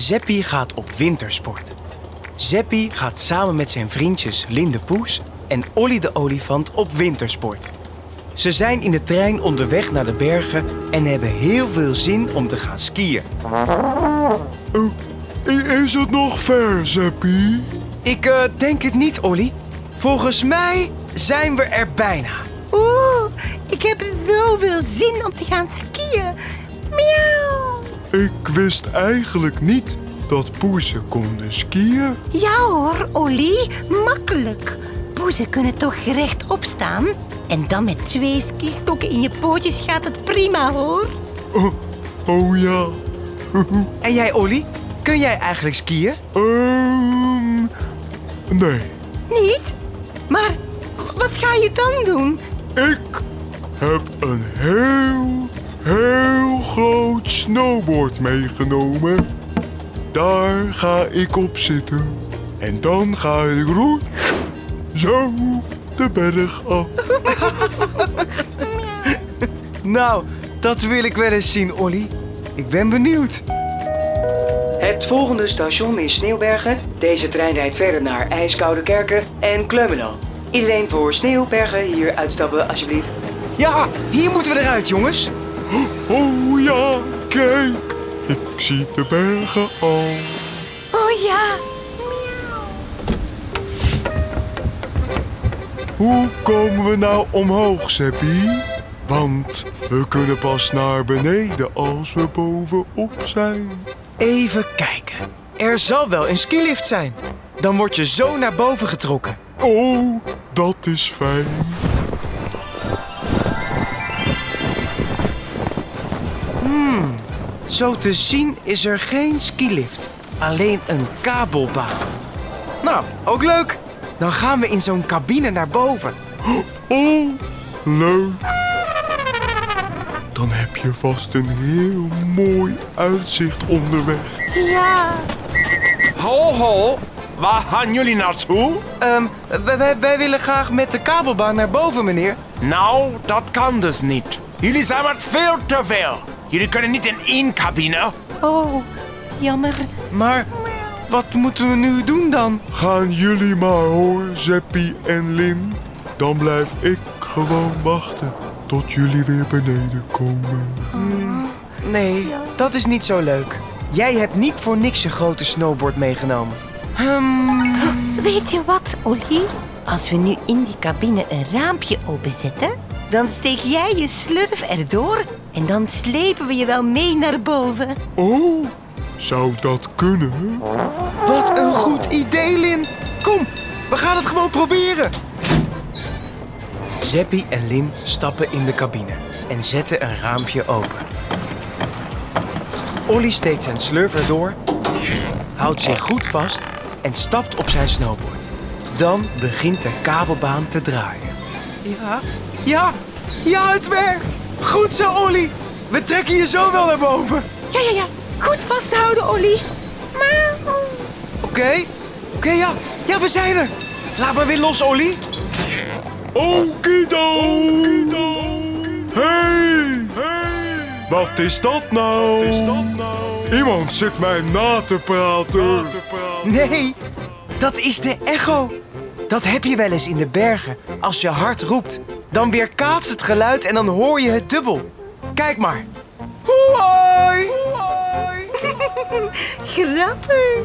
Zeppie gaat op wintersport. Zeppie gaat samen met zijn vriendjes Linde Poes en Olly de olifant op wintersport. Ze zijn in de trein onderweg naar de bergen en hebben heel veel zin om te gaan skiën. I- is het nog ver, Zeppie? Ik eh, denk het niet, Olly. Volgens mij zijn we er bijna. Oeh, ik heb zoveel zin om te gaan skiën. Ik wist eigenlijk niet dat poezen konden skiën. Ja hoor, Olly, makkelijk. Poezen kunnen toch rechtop staan? En dan met twee skistokken in je pootjes gaat het prima hoor. Oh, oh ja. En jij, Olly? Kun jij eigenlijk skiën? Ehm, nee, Niet? Maar wat ga je dan doen? ik heb een heel, heel groot snowboard meegenomen. Daar ga ik op zitten. En dan ga ik roet, zo de berg af. Nou, dat wil ik wel eens zien, Olly. Ik ben benieuwd. Het volgende station is Sneeuwbergen. Deze trein rijdt verder naar IJskoude Kerken en Kleumenal. Iedereen voor Sneeuwbergen hier uitstappen alsjeblieft. Ja, hier moeten we eruit, jongens. Oh ja, kijk, ik zie de bergen al. Oh ja, Hoe komen we nou omhoog, Zeppie? Want we kunnen pas naar beneden als we bovenop zijn. Even kijken. Er zal wel een skilift zijn. Dan word je zo naar boven getrokken. Oh, dat is fijn. Zo te zien is er geen skilift. Alleen een kabelbaan. Nou, ook leuk. Dan gaan we in zo'n cabine naar boven. Oh, leuk. Dan heb je vast een heel mooi uitzicht onderweg. ja. Ho, ho. Waar gaan jullie naartoe? Ehm, wij, wij, wij willen graag met de kabelbaan naar boven, meneer. Nou, dat kan dus niet. Jullie zijn wat veel te veel. Jullie kunnen niet in één cabine. Oh, jammer. Maar wat moeten we nu doen dan? Gaan jullie maar hoor, Zeppie en Lin. Dan blijf ik gewoon wachten tot jullie weer beneden komen. Nee, dat is niet zo leuk. Jij hebt niet voor niks een grote snowboard meegenomen. Hmm, Weet je wat, Olly? Als we nu in die cabine een raampje openzetten, dan steek jij je slurf erdoor en dan slepen we je wel mee naar boven. Oh, zou dat kunnen? wat een goed idee, Lin. Kom, we gaan het gewoon proberen. Zeppie en Lin stappen in de cabine en zetten een raampje open. Olly steekt zijn slurf erdoor, houdt zich goed vast en stapt op zijn snowboard. Dan begint de kabelbaan te draaien. Ja, ja, ja, het werkt! Goed zo, Olly! We trekken je zo wel naar boven. Ja, ja, ja. Goed vasthouden, Olly. Oké, oké, ja. Ja, we zijn er. Laat maar weer los, Olly. Okido! Hey! Hey! Wat is dat nou? Wat is dat nou? Iemand zit mij na te praten. Nee, dat is de echo. Dat heb je wel eens in de bergen. Als je hard roept, dan weerkaatst het geluid en dan hoor je het dubbel. Kijk maar. Hoi! Grappig.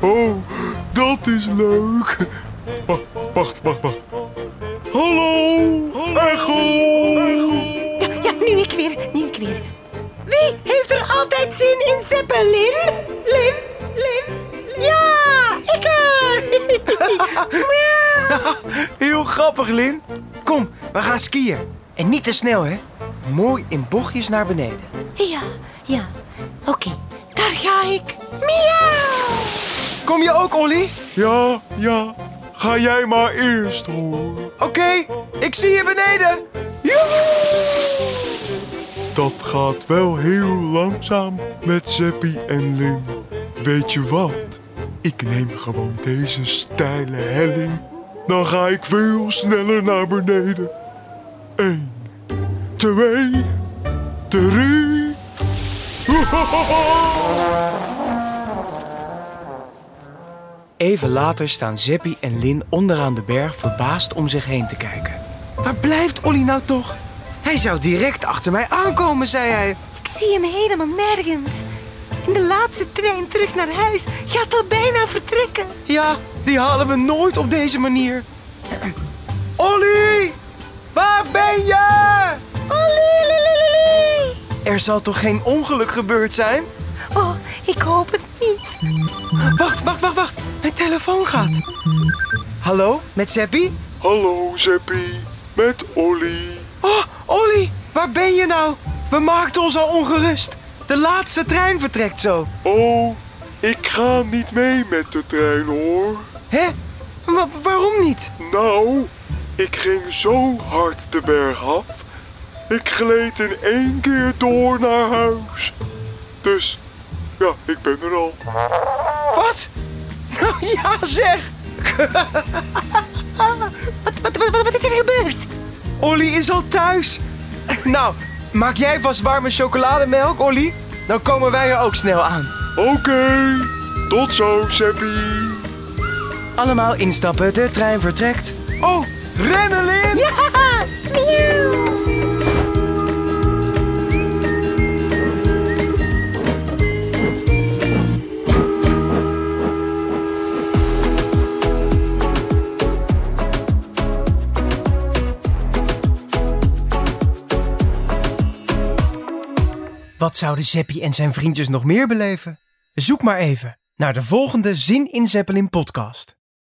Oh, dat is leuk. Wa- Wacht, wacht, wacht. Hallo, Echo. Ja, ja, nu ik weer, nu ik weer. Wie heeft er altijd zin in Zeppelin? Grappig, Lin. Kom, we gaan skiën. En niet te snel, hè? Mooi in bochtjes naar beneden. Ja, ja. Oké, daar ga ik. Miauw! Kom je ook, Olly? Ja, ja. Ga jij maar eerst hoor. Oké, ik zie je beneden. Joehoe! Dat gaat wel heel langzaam met Zeppie en Lin. Weet je wat? Ik neem gewoon deze steile helling. Dan ga ik veel sneller naar beneden. Eén, twee, drie. Even later staan Zeppie en Lin onderaan de berg verbaasd om zich heen te kijken. Waar blijft Olly nou toch? Hij zou direct achter mij aankomen, zei hij. Ik zie hem helemaal nergens. En de laatste trein terug naar huis gaat al bijna vertrekken. Ja, die halen we nooit op deze manier. Olly! Waar ben je? Lé. Er zal toch geen ongeluk gebeurd zijn? Oh, ik hoop het niet. Wacht, wacht, wacht, wacht. Mijn telefoon gaat. Hallo, met Zeppie? Hallo Zeppie, met Olly. Oh, Olly, waar ben je nou? We maakten ons al ongerust. De laatste trein vertrekt zo. Oh, ik ga niet mee met de trein hoor. Hè? Maar waarom niet? Nou, ik ging zo hard de berg af. Ik gleed in één keer door naar huis. Dus, ja, ik ben er al. Wat? Nou ja, zeg. Wat, wat, wat, wat is er gebeurd? Olly is al thuis. Nou, maak jij vast warme chocolademelk, Olly? Dan komen wij er ook snel aan. Oké, tot zo, Zeppie. Allemaal instappen, de trein vertrekt. Oh, rennen, Wat zouden Zeppie en zijn vriendjes nog meer beleven? Zoek maar even naar de volgende Zin in Zeppelin podcast.